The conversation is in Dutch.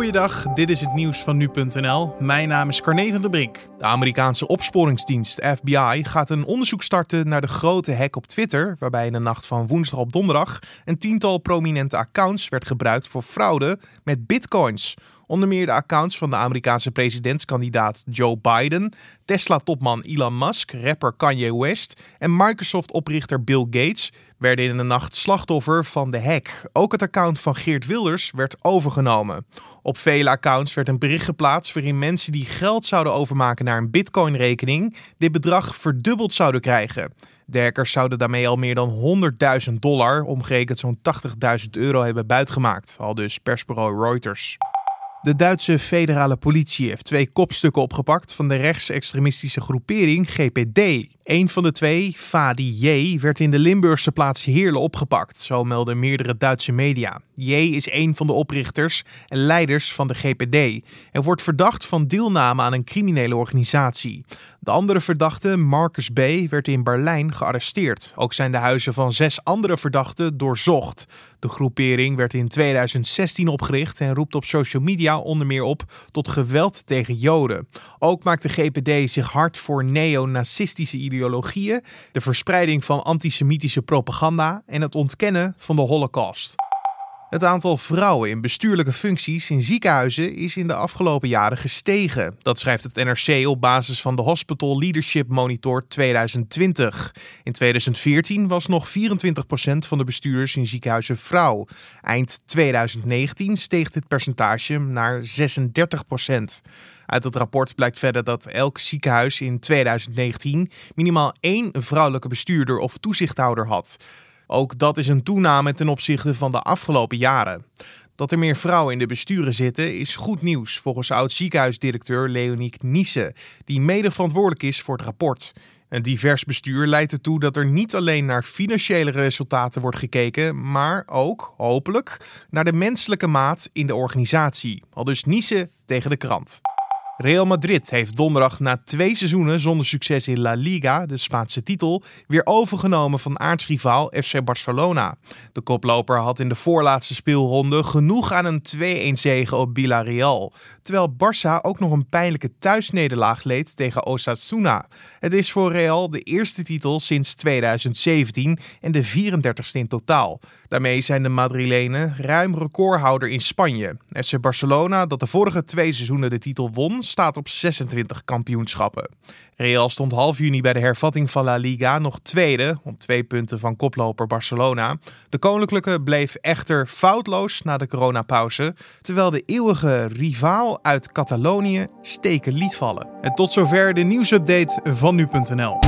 Goeiedag, dit is het nieuws van nu.nl. Mijn naam is Carne van der Brink. De Amerikaanse opsporingsdienst FBI gaat een onderzoek starten naar de grote hack op Twitter, waarbij in de nacht van woensdag op donderdag een tiental prominente accounts werd gebruikt voor fraude met bitcoins. Onder meer de accounts van de Amerikaanse presidentskandidaat Joe Biden, Tesla-topman Elon Musk, rapper Kanye West en Microsoft-oprichter Bill Gates werden in de nacht slachtoffer van de hack. Ook het account van Geert Wilders werd overgenomen. Op vele accounts werd een bericht geplaatst waarin mensen die geld zouden overmaken naar een Bitcoin-rekening dit bedrag verdubbeld zouden krijgen. De hackers zouden daarmee al meer dan 100.000 dollar, omgerekend zo'n 80.000 euro, hebben buitgemaakt, al dus persbureau Reuters. De Duitse federale politie heeft twee kopstukken opgepakt van de rechtsextremistische groepering GPD. Een van de twee, Fadi J, werd in de Limburgse plaats Heerlen opgepakt, zo melden meerdere Duitse media. J is een van de oprichters en leiders van de GPD en wordt verdacht van deelname aan een criminele organisatie. De andere verdachte, Marcus B., werd in Berlijn gearresteerd. Ook zijn de huizen van zes andere verdachten doorzocht. De groepering werd in 2016 opgericht en roept op social media onder meer op tot geweld tegen Joden. Ook maakt de GPD zich hard voor neonazistische ideologieën, de verspreiding van antisemitische propaganda en het ontkennen van de Holocaust. Het aantal vrouwen in bestuurlijke functies in ziekenhuizen is in de afgelopen jaren gestegen. Dat schrijft het NRC op basis van de Hospital Leadership Monitor 2020. In 2014 was nog 24% van de bestuurders in ziekenhuizen vrouw. Eind 2019 steeg dit percentage naar 36%. Uit het rapport blijkt verder dat elk ziekenhuis in 2019 minimaal één vrouwelijke bestuurder of toezichthouder had. Ook dat is een toename ten opzichte van de afgelopen jaren. Dat er meer vrouwen in de besturen zitten is goed nieuws volgens oud-ziekenhuisdirecteur Leoniek Niesse, die mede verantwoordelijk is voor het rapport. Een divers bestuur leidt ertoe dat er niet alleen naar financiële resultaten wordt gekeken, maar ook, hopelijk, naar de menselijke maat in de organisatie. Al dus Niesse tegen de krant. Real Madrid heeft donderdag na twee seizoenen zonder succes in La Liga, de Spaanse titel, weer overgenomen van aartsrivaal FC Barcelona. De koploper had in de voorlaatste speelronde genoeg aan een 2-1 zege op Villarreal, terwijl Barça ook nog een pijnlijke thuisnederlaag leed tegen Osasuna. Het is voor Real de eerste titel sinds 2017 en de 34ste in totaal. Daarmee zijn de Madrilenen ruim recordhouder in Spanje. FC Barcelona, dat de vorige twee seizoenen de titel won, staat op 26 kampioenschappen. Real stond half juni bij de hervatting van La Liga nog tweede, op twee punten van koploper Barcelona. De Koninklijke bleef echter foutloos na de coronapauze, terwijl de eeuwige rivaal uit Catalonië steken liet vallen. En tot zover de nieuwsupdate van nu.nl.